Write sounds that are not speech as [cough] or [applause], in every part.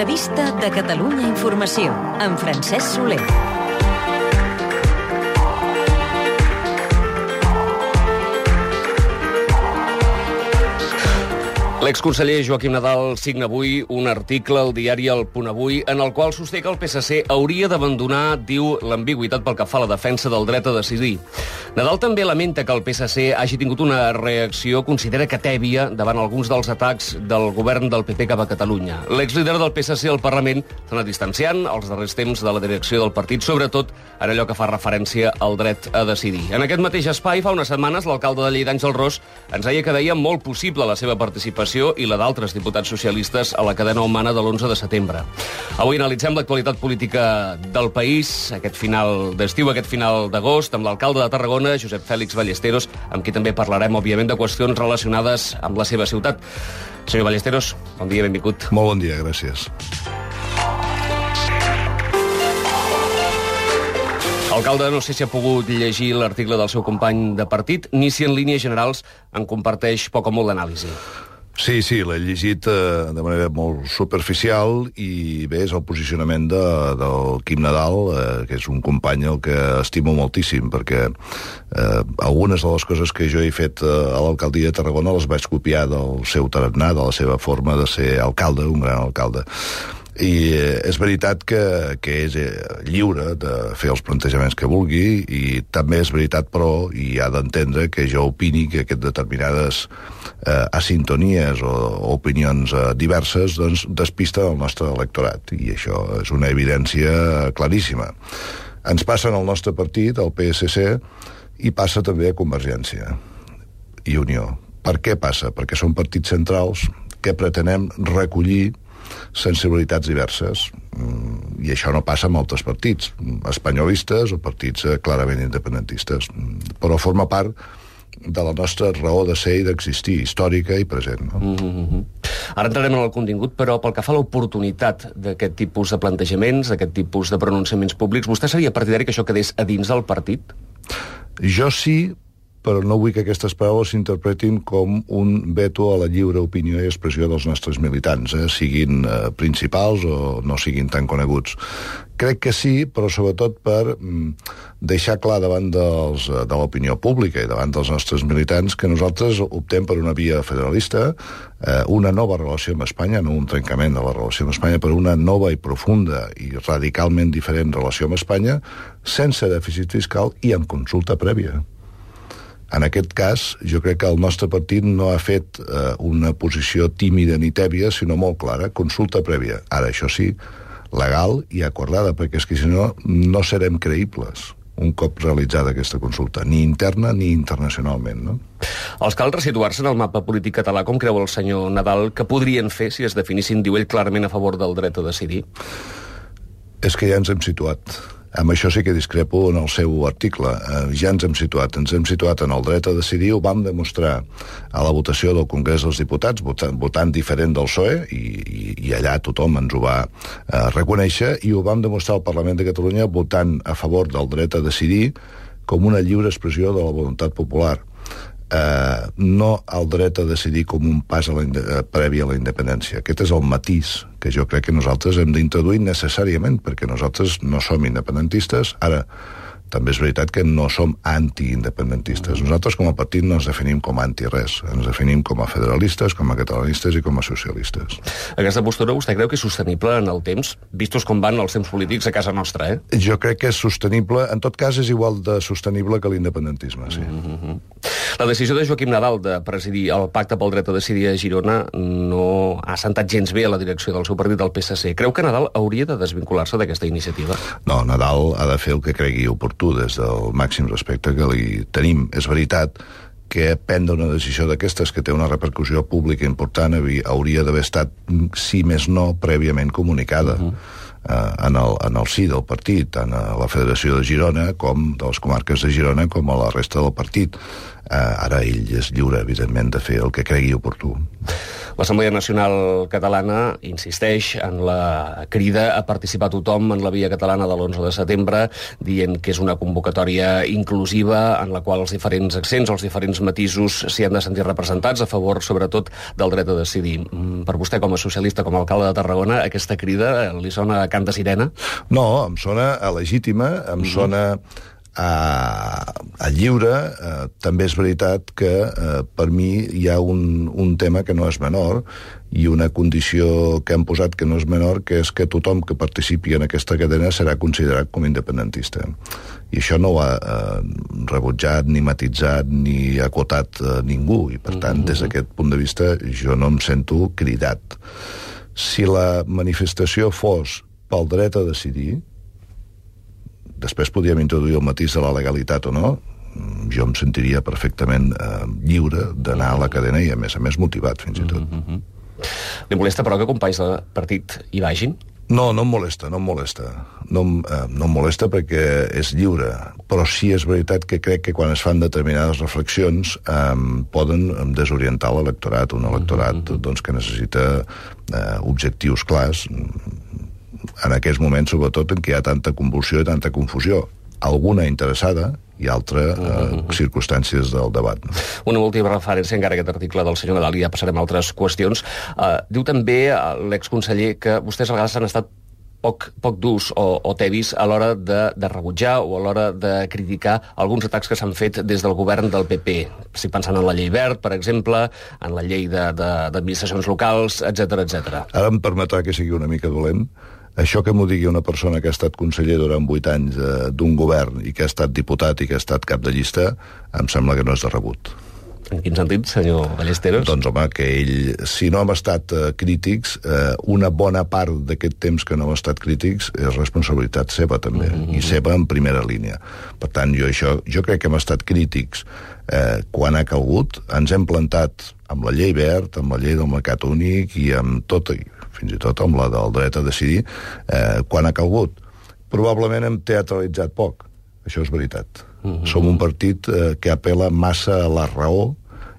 L'entrevista de Catalunya Informació, amb Francesc Soler. L'exconseller Joaquim Nadal signa avui un article al diari El Punt Avui en el qual sosté que el PSC hauria d'abandonar, diu, l'ambigüitat pel que fa a la defensa del dret a decidir. Nadal també lamenta que el PSC hagi tingut una reacció, considera que tèbia, davant alguns dels atacs del govern del PP cap a Catalunya. L'exlíder del PSC al Parlament s'ha anat distanciant els darrers temps de la direcció del partit, sobretot en allò que fa referència al dret a decidir. En aquest mateix espai, fa unes setmanes, l'alcalde de Lleida, Àngel Ros, ens deia que deia molt possible la seva participació i la d'altres diputats socialistes a la cadena humana de l'11 de setembre. Avui analitzem l'actualitat política del país, aquest final d'estiu, aquest final d'agost, amb l'alcalde de Tarragona, Josep Fèlix Ballesteros, amb qui també parlarem, òbviament, de qüestions relacionades amb la seva ciutat. Senyor Ballesteros, bon dia, benvingut. Molt bon dia, gràcies. Alcalde, no sé si ha pogut llegir l'article del seu company de partit, ni si en línies generals en comparteix poc o molt d'anàlisi. Sí, sí, l'he llegit eh, de manera molt superficial i bé, és el posicionament de, del Quim Nadal, eh, que és un company el que estimo moltíssim, perquè eh, algunes de les coses que jo he fet eh, a l'alcaldia de Tarragona les vaig copiar del seu tarannà, de la seva forma de ser alcalde, un gran alcalde i eh, és veritat que, que és eh, lliure de fer els plantejaments que vulgui i també és veritat, però, i ha d'entendre que jo opini que aquest determinades eh, asintonies o, o opinions eh, diverses doncs, despisten el nostre electorat i això és una evidència claríssima. Ens passa en el nostre partit, el PSC, i passa també a Convergència i Unió. Per què passa? Perquè són partits centrals que pretenem recollir sensibilitats diverses mm, i això no passa en altres partits espanyolistes o partits eh, clarament independentistes però forma part de la nostra raó de ser i d'existir, històrica i present. No? Mm -hmm. Ara entrarem en el contingut, però pel que fa a l'oportunitat d'aquest tipus de plantejaments, d'aquest tipus de pronunciaments públics, vostè seria partidari que això quedés a dins del partit? Jo sí, però no vull que aquestes paraules s'interpretin com un veto a la lliure opinió i expressió dels nostres militants, eh? siguin eh, principals o no siguin tan coneguts. Crec que sí, però sobretot per mm, deixar clar davant dels, eh, de l'opinió pública i davant dels nostres militants que nosaltres optem per una via federalista, eh, una nova relació amb Espanya, no un trencament de la relació amb Espanya, però una nova i profunda i radicalment diferent relació amb Espanya, sense dèficit fiscal i amb consulta prèvia. En aquest cas, jo crec que el nostre partit no ha fet eh, una posició tímida ni tèbia, sinó molt clara, consulta prèvia. Ara, això sí, legal i acordada, perquè és que si no, no serem creïbles un cop realitzada aquesta consulta, ni interna ni internacionalment. No? Els cal resituar-se en el mapa polític català, com creu el senyor Nadal, que podrien fer si es definissin, diu ell, clarament a favor del dret a decidir? És que ja ens hem situat amb això sí que discrepo en el seu article. Eh, ja ens hem situat, ens hem situat en el dret a decidir, ho vam demostrar a la votació del Congrés dels Diputats, votant, votant diferent del PSOE, i, i, i allà tothom ens ho va eh, reconèixer, i ho vam demostrar al Parlament de Catalunya votant a favor del dret a decidir com una lliure expressió de la voluntat popular eh, no el dret a decidir com un pas a la, eh, previ a la independència. Aquest és el matís que jo crec que nosaltres hem d'introduir necessàriament, perquè nosaltres no som independentistes. Ara, també és veritat que no som antiindependentistes. Nosaltres com a partit no ens definim com a anti-res, ens definim com a federalistes, com a catalanistes i com a socialistes. Aquesta postura vostè creu que és sostenible en el temps, vistos com van els temps polítics a casa nostra, eh? Jo crec que és sostenible, en tot cas és igual de sostenible que l'independentisme, sí. Mm -hmm. La decisió de Joaquim Nadal de presidir el pacte pel dret a decidir a Girona no ha sentat gens bé a la direcció del seu partit, del PSC. Creu que Nadal hauria de desvincular-se d'aquesta iniciativa? No, Nadal ha de fer el que cregui oportú tu des del màxim respecte que li tenim. És veritat que prendre una decisió d'aquestes que té una repercussió pública important hauria d'haver estat, si més no, prèviament comunicada. Uh -huh eh, en, el, en el sí del partit, tant a la Federació de Girona com de les comarques de Girona com a la resta del partit. Eh, ara ell és lliure, evidentment, de fer el que cregui oportú. L'Assemblea Nacional Catalana insisteix en la crida a participar tothom en la via catalana de l'11 de setembre, dient que és una convocatòria inclusiva en la qual els diferents accents, els diferents matisos s'hi han de sentir representats a favor, sobretot, del dret a decidir. Mm, per vostè, com a socialista, com a alcalde de Tarragona, aquesta crida li sona a cant de sirena? No, em sona a legítima, em mm -hmm. sona a, a lliure, eh, també és veritat que eh, per mi hi ha un, un tema que no és menor i una condició que han posat que no és menor, que és que tothom que participi en aquesta cadena serà considerat com independentista. I això no ho ha eh, rebutjat, ni matitzat, ni acotat eh, ningú, i per tant, mm -hmm. des d'aquest punt de vista, jo no em sento cridat. Si la manifestació fos pel dret a decidir, Després podríem introduir el matís de la legalitat o no, jo em sentiria perfectament eh, lliure d'anar a la cadena i, a més a més, motivat, fins i tot. Mm -hmm. Li molesta, però, que companys de partit hi vagin? No, no em molesta, no em molesta. No, eh, no em molesta perquè és lliure, però sí és veritat que crec que quan es fan determinades reflexions eh, poden desorientar l'electorat, un electorat mm -hmm. doncs, que necessita eh, objectius clars, en aquests moments, sobretot, en què hi ha tanta convulsió i tanta confusió. Alguna interessada i altra eh, uh mm-hmm. -huh. circumstàncies del debat. Una última referència, encara aquest article del senyor Nadal, i ja passarem a altres qüestions. Uh, diu també l'exconseller que vostès a vegades han estat poc, poc durs o, o tevis a l'hora de, de rebutjar o a l'hora de criticar alguns atacs que s'han fet des del govern del PP. Si pensant en la llei verd, per exemple, en la llei d'administracions locals, etc etc. Ara em permetrà que sigui una mica dolent, això que m'ho digui una persona que ha estat conseller durant vuit anys eh, d'un govern i que ha estat diputat i que ha estat cap de llista, em sembla que no és de rebut. En quin sentit, senyor Ballesteros? Doncs, home, que ell, si no hem estat eh, crítics, eh, una bona part d'aquest temps que no hem estat crítics és responsabilitat seva, també, mm -hmm. i seva en primera línia. Per tant, jo, això, jo crec que hem estat crítics eh, quan ha calgut, ens hem plantat amb la llei verd, amb la llei del mercat únic i amb tot, fins i tot amb la del dret a decidir, eh, quan ha calgut. Probablement hem teatralitzat poc, això és veritat. Mm -hmm. Som un partit eh, que apela massa a la raó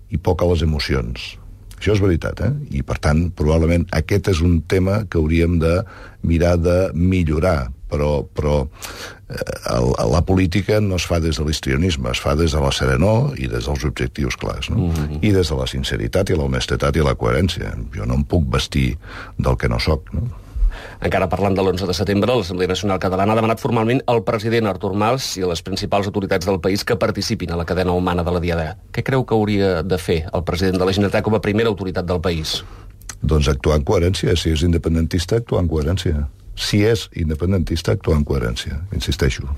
i poc a les emocions. Això és veritat, eh? I, per tant, probablement aquest és un tema que hauríem de mirar de millorar, però, però eh, la política no es fa des de l'histrionisme, es fa des de la serenor i des dels objectius clars, no? Mm -hmm. I des de la sinceritat i la honestedat i la coherència. Jo no em puc vestir del que no sóc, no? Encara parlant de l'11 de setembre, l'Assemblea Nacional Catalana ha demanat formalment al president Artur Mas i a les principals autoritats del país que participin a la cadena humana de la Diada. Què creu que hauria de fer el president de la Generalitat com a primera autoritat del país? Doncs actuar en coherència. Si és independentista, actuar en coherència si és independentista, actua en coherència, insisteixo.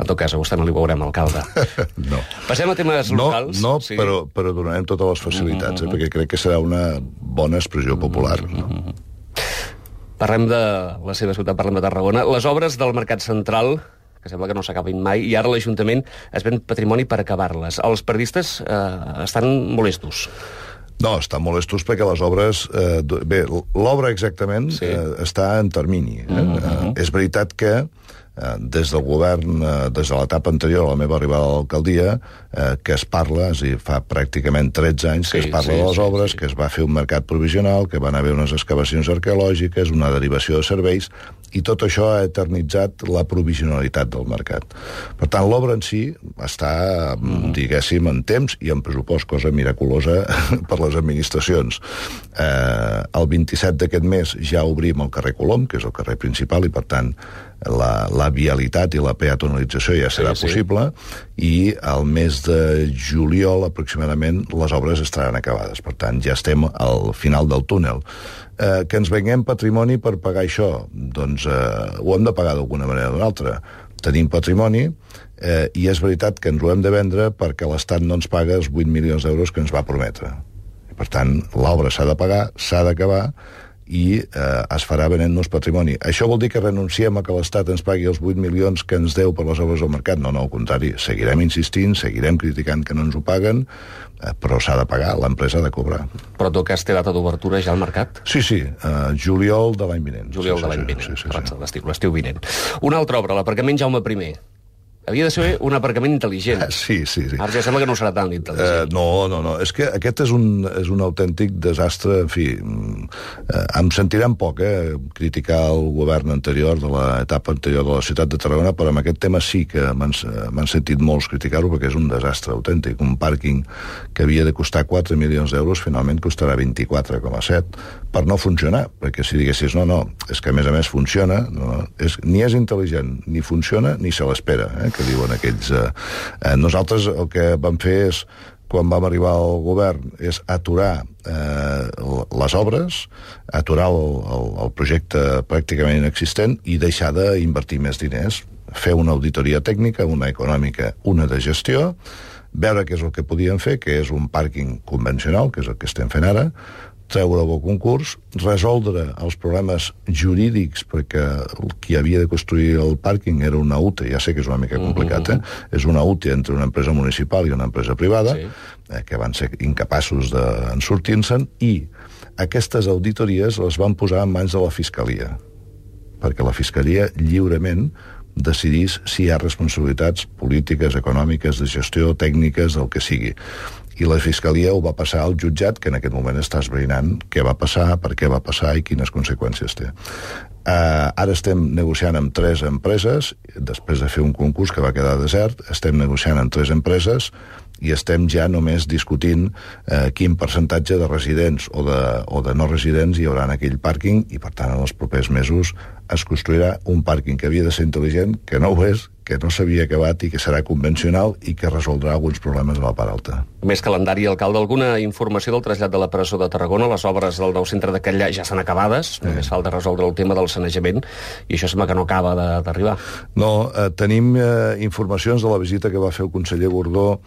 En tot cas, a vostè no li veurem, alcalde. [laughs] no. Passem a temes no, locals. No, sí. però, però donarem totes les facilitats, mm -hmm. eh, perquè crec que serà una bona expressió popular. Mm -hmm. no? Parlem de la seva ciutat, parlem de Tarragona. Les obres del Mercat Central que sembla que no s'acabin mai, i ara l'Ajuntament es ven patrimoni per acabar-les. Els periodistes eh, estan molestos. No, estan molestos perquè les obres... Eh, bé, l'obra exactament sí. eh, està en termini. Eh? Uh -huh. eh, és veritat que eh, des del govern, eh, des de l'etapa anterior a la meva arribada a l'alcaldia, eh, que es parla, és a dir, fa pràcticament 13 anys sí, que es parla sí, de les sí, obres, sí. que es va fer un mercat provisional, que van haver unes excavacions arqueològiques, una derivació de serveis, i tot això ha eternitzat la provisionalitat del mercat. Per tant, l'obra en si està, mm. diguéssim, en temps i en pressupost, cosa miraculosa [laughs] per les administracions. Eh, el 27 d'aquest mes ja obrim el carrer Colom, que és el carrer principal, i per tant la, la vialitat i la peatonalització ja serà sí, sí. possible, i al mes de juliol aproximadament les obres estaran acabades. Per tant, ja estem al final del túnel. Eh, que ens venguem patrimoni per pagar això? Doncs eh, ho hem de pagar d'alguna manera o d'una altra. Tenim patrimoni eh, i és veritat que ens ho hem de vendre perquè l'Estat no ens paga els 8 milions d'euros que ens va prometre. Per tant, l'obra s'ha de pagar, s'ha d'acabar, i eh, es farà venent-nos patrimoni. Això vol dir que renunciem a que l'Estat ens pagui els 8 milions que ens deu per les obres del mercat? No, no, al contrari. Seguirem insistint, seguirem criticant que no ens ho paguen, eh, però s'ha de pagar, l'empresa ha de cobrar. Però en tot cas té data d'obertura ja al mercat? Sí, sí, eh, juliol de l'any vinent. Juliol sí, de l'any vinent, sí, sí, sí, sí. l'estiu vinent. Una altra obra, l'aparcament Jaume I Havia de ser un aparcament intel·ligent. [laughs] Sí, sí, sí. Ara ja sembla que no serà tan Uh, intel·ligent. no, no, no. És que aquest és un, és un autèntic desastre. En fi, uh, em sentiran poc, eh, criticar el govern anterior, de l'etapa anterior de la ciutat de Tarragona, però amb aquest tema sí que m'han m'han sentit molts criticar-ho perquè és un desastre autèntic. Un pàrquing que havia de costar 4 milions d'euros finalment costarà 24,7 per no funcionar, perquè si diguessis no, no, és que a més a més funciona, no, és, ni és intel·ligent, ni funciona, ni se l'espera, eh, que diuen aquells... Eh, eh, nosaltres el que vam fer és quan vam arribar al govern és aturar eh, les obres, aturar el, el, el projecte pràcticament inexistent i deixar d'invertir més diners, fer una auditoria tècnica, una econòmica, una de gestió, veure què és el que podíem fer, que és un pàrquing convencional, que és el que estem fent ara, treure-ho a concurs, resoldre els problemes jurídics, perquè qui havia de construir el pàrquing era una UTE, ja sé que és una mica complicat, eh? és una UTE entre una empresa municipal i una empresa privada, Sí. eh, que van ser incapaços de sortir-se'n, i aquestes auditories les van posar en mans de la Fiscalia, perquè la Fiscalia lliurement decidís si hi ha responsabilitats polítiques, econòmiques, de gestió, tècniques, del que sigui. I la Fiscalia ho va passar al jutjat, que en aquest moment està esbrinant què va passar, per què va passar i quines conseqüències té. Uh, ara estem negociant amb tres empreses, després de fer un concurs que va quedar desert, estem negociant amb tres empreses i estem ja només discutint eh, quin percentatge de residents o de, o de no residents hi haurà en aquell pàrquing i, per tant, en els propers mesos es construirà un pàrquing que havia de ser intel·ligent, que no ho és, que no s'havia acabat i que serà convencional i que resoldrà alguns problemes a la part alta. Més calendari, alcalde, alguna informació del trasllat de la presó de Tarragona? Les obres del nou centre de Catllà ja estan acabades, només falta resoldre el tema del sanejament, i això sembla que no acaba de- d'arribar. No, eh, tenim eh, informacions de la visita que va fer el conseller Gordó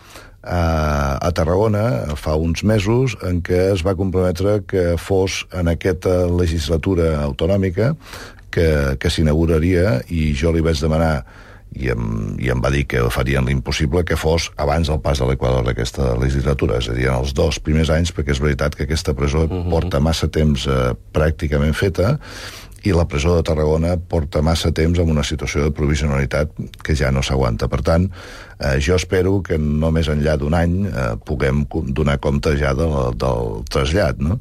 eh, a Tarragona fa uns mesos en què es va comprometre que fos en aquesta legislatura autonòmica que, que s'inauguraria i jo li vaig demanar i em, i em va dir que farien l'impossible que fos abans del pas de l'Equador d'aquesta legislatura, és a dir, en els dos primers anys, perquè és veritat que aquesta presó uh -huh. porta massa temps eh, pràcticament feta i la presó de Tarragona porta massa temps en una situació de provisionalitat que ja no s'aguanta. Per tant, eh, jo espero que no més enllà d'un any eh, puguem donar compte ja de la, del trasllat, no?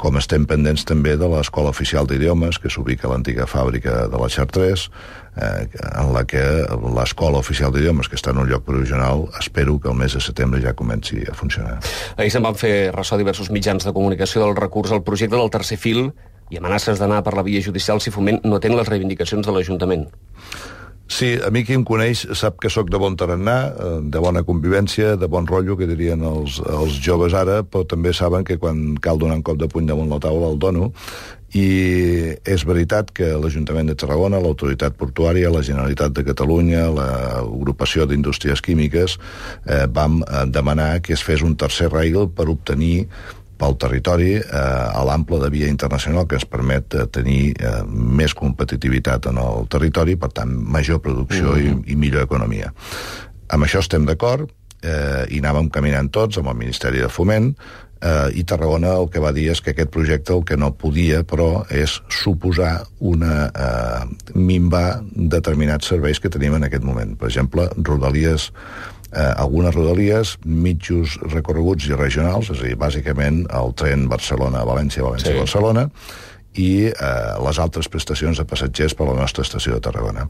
Com estem pendents també de l'Escola Oficial d'Idiomes, que s'ubica a l'antiga fàbrica de la Chartres, eh, en la que l'Escola Oficial d'Idiomes, que està en un lloc provisional, espero que el mes de setembre ja comenci a funcionar. Ahir se'n van fer ressò diversos mitjans de comunicació del recurs al projecte del tercer fil i amenaces d'anar per la via judicial si Foment no atén les reivindicacions de l'Ajuntament. Sí, a mi qui em coneix sap que sóc de bon tarannà, eh, de bona convivència, de bon rotllo, que dirien els, els joves ara, però també saben que quan cal donar un cop de puny damunt la taula el dono, i és veritat que l'Ajuntament de Tarragona, l'Autoritat Portuària, la Generalitat de Catalunya, l'Agrupació d'Indústries Químiques, eh, vam eh, demanar que es fes un tercer rail per obtenir pel territori eh, a l'ample de via internacional que ens permet eh, tenir eh, més competitivitat en el territori, per tant, major producció mm -hmm. i, i millor economia. Amb això estem d'acord eh, i anàvem caminant tots amb el Ministeri de Foment eh, i Tarragona el que va dir és que aquest projecte el que no podia, però, és suposar una eh, minvar determinats serveis que tenim en aquest moment. Per exemple, rodalies algunes rodalies, mitjos recorreguts i regionals, és a dir, bàsicament el tren Barcelona-València, València-Barcelona, i eh, les altres prestacions de passatgers per a la nostra estació de Tarragona.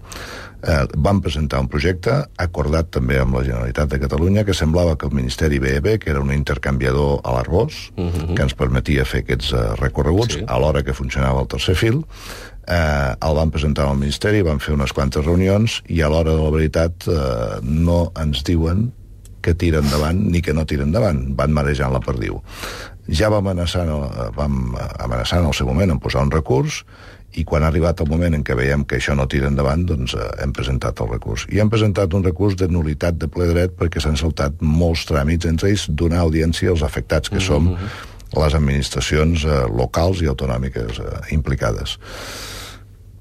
Eh, vam presentar un projecte acordat també amb la Generalitat de Catalunya que semblava que el Ministeri BEB, que era un intercanviador a l'Arbós, uh -huh. que ens permetia fer aquests eh, recorreguts Sí. alhora que funcionava el tercer fil, eh, el van presentar al Ministeri, van fer unes quantes reunions i a l'hora de la veritat eh, no ens diuen que tira endavant ni que no tira endavant. Van marejant la perdiu. Ja vam amenaçar, eh, vam amenaçar en el seu moment en posar un recurs i quan ha arribat el moment en què veiem que això no tira endavant, doncs eh, hem presentat el recurs. I hem presentat un recurs de nulitat de ple dret perquè s'han saltat molts tràmits, entre ells donar audiència als afectats que som les administracions eh, locals i autonòmiques eh, implicades.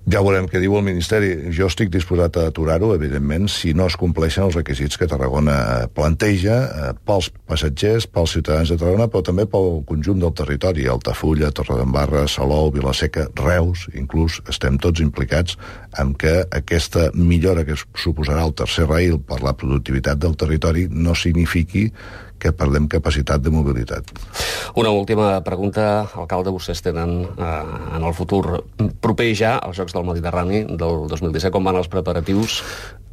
Ja veurem què diu el Ministeri. Jo estic disposat a aturar-ho, evidentment, si no es compleixen els requisits que Tarragona planteja eh, pels passatgers, pels ciutadans de Tarragona, però també pel conjunt del territori. Altafulla, Torredembarra, Salou, Vilaseca, Reus, inclús estem tots implicats en que aquesta millora que suposarà el tercer rail per la productivitat del territori no signifiqui que perdem capacitat de mobilitat. Una última pregunta. Alcalde, vostès tenen eh, en el futur proper ja els Jocs del Mediterrani del 2017. Com van els preparatius?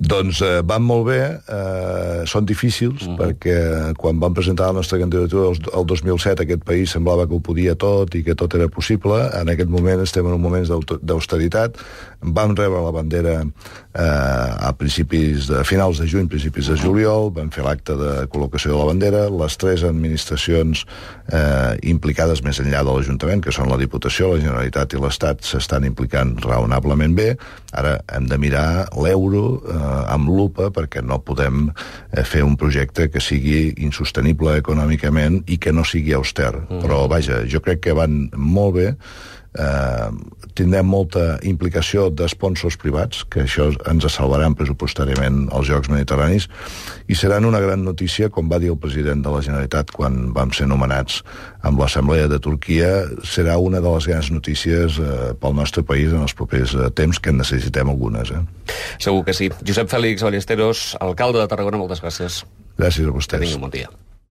Doncs eh, van molt bé, eh, són difícils, mm -hmm. perquè quan vam presentar la nostra candidatura el 2007 aquest país semblava que ho podia tot i que tot era possible. En aquest moment estem en un moment d'austeritat. Vam rebre la bandera eh, a principis de finals de juny, principis de juliol, vam fer l'acte de col·locació de la bandera, les tres administracions eh, implicades més enllà de l'Ajuntament, que són la Diputació, la Generalitat i l'Estat, s'estan implicant raonablement bé. Ara hem de mirar l'euro eh, amb lupa perquè no podem eh, fer un projecte que sigui insostenible econòmicament i que no sigui auster. Mm. Però, vaja, jo crec que van molt bé, eh, tindrem molta implicació d'esponsors privats, que això ens salvaran pressupostàriament els Jocs Mediterranis, i seran una gran notícia, com va dir el president de la Generalitat quan vam ser nomenats amb l'Assemblea de Turquia, serà una de les grans notícies eh, pel nostre país en els propers eh, temps, que en necessitem algunes. Eh? Segur que sí. Josep Fèlix Ballesteros, alcalde de Tarragona, moltes gràcies. Gràcies a vostès. Que tingui un bon dia.